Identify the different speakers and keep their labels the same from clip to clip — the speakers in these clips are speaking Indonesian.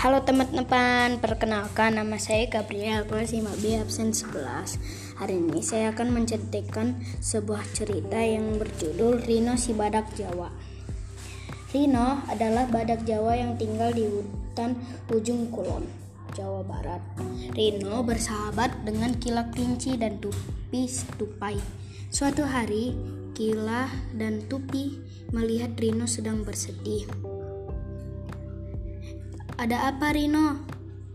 Speaker 1: Halo teman-teman, perkenalkan nama saya Gabriel kelas 5B absen 11. Hari ini saya akan menceritakan sebuah cerita yang berjudul Rino si Badak Jawa. Rino adalah badak Jawa yang tinggal di hutan ujung kulon, Jawa Barat. Rino bersahabat dengan Kila Kelinci dan Tupi Tupai. Suatu hari, Kila dan Tupi melihat Rino sedang bersedih. Ada apa Rino?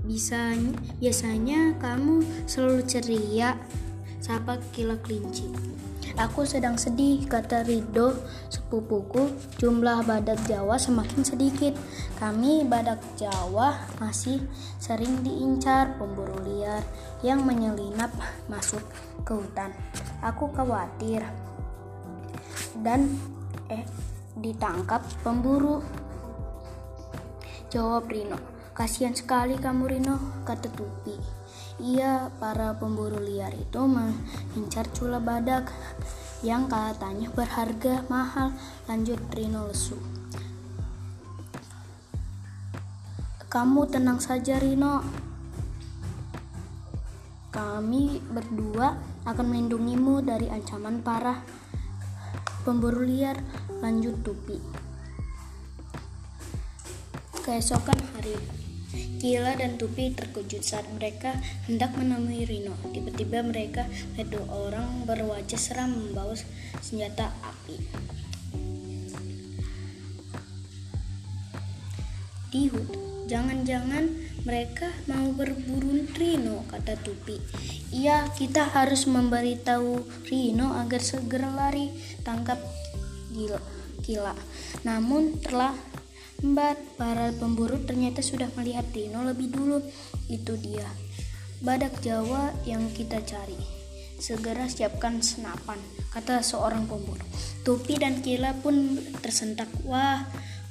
Speaker 1: Bisa biasanya kamu selalu ceria. Sapa kila kelinci. Aku sedang sedih, kata Rido sepupuku. Jumlah badak Jawa semakin sedikit. Kami badak Jawa masih sering diincar pemburu liar yang menyelinap masuk ke hutan. Aku khawatir dan eh ditangkap pemburu Jawab Rino. Kasihan sekali kamu Rino, kata Tupi. Iya, para pemburu liar itu mengincar cula badak yang katanya berharga mahal. Lanjut Rino lesu. Kamu tenang saja Rino. Kami berdua akan melindungimu dari ancaman parah pemburu liar. Lanjut Tupi. Keesokan hari, Kila dan Tupi terkejut saat mereka hendak menemui Rino. Tiba-tiba mereka melihat dua orang berwajah seram membawa senjata api. Dihut, jangan-jangan mereka mau berburu Rino, kata Tupi. Iya, kita harus memberitahu Rino agar segera lari tangkap Gila. Kila. Namun telah Mbak, para pemburu ternyata sudah melihat Rino lebih dulu. Itu dia, badak Jawa yang kita cari. Segera siapkan senapan, kata seorang pemburu. Tupi dan Kila pun tersentak. Wah,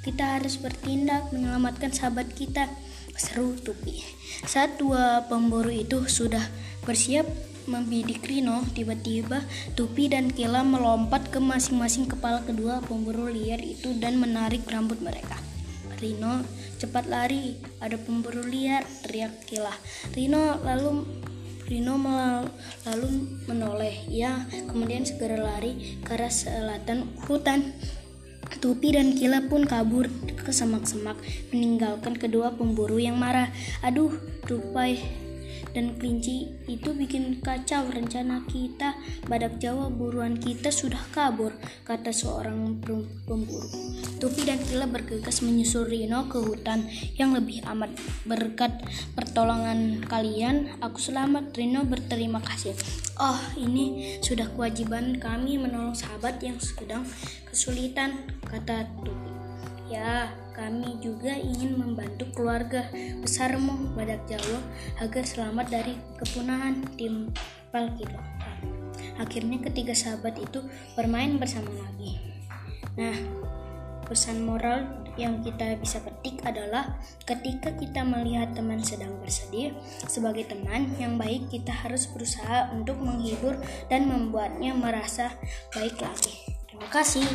Speaker 1: kita harus bertindak menyelamatkan sahabat kita. Seru Tupi. Saat dua pemburu itu sudah bersiap membidik Rino, tiba-tiba Tupi dan Kila melompat ke masing-masing kepala kedua pemburu liar itu dan menarik rambut mereka. Rino cepat lari, ada pemburu liar, teriak Kila. Rino lalu Rino lalu menoleh. Ya, kemudian segera lari ke arah selatan hutan. Tupi dan Kila pun kabur ke semak-semak, meninggalkan kedua pemburu yang marah. Aduh, tupai dan kelinci itu bikin kacau rencana kita. Badak Jawa buruan kita sudah kabur, kata seorang pemburu. Tupi dan Kila bergegas menyusul Rino ke hutan yang lebih amat. Berkat pertolongan kalian, aku selamat. Rino berterima kasih. Oh, ini sudah kewajiban kami menolong sahabat yang sedang kesulitan, kata Tupi. Ya, kami juga ingin membantu keluarga besarmu Badak Jawa agar selamat dari kepunahan tim Palkito. Akhirnya ketiga sahabat itu bermain bersama lagi. Nah, pesan moral yang kita bisa petik adalah ketika kita melihat teman sedang bersedih, sebagai teman yang baik kita harus berusaha untuk menghibur dan membuatnya merasa baik lagi. Terima kasih.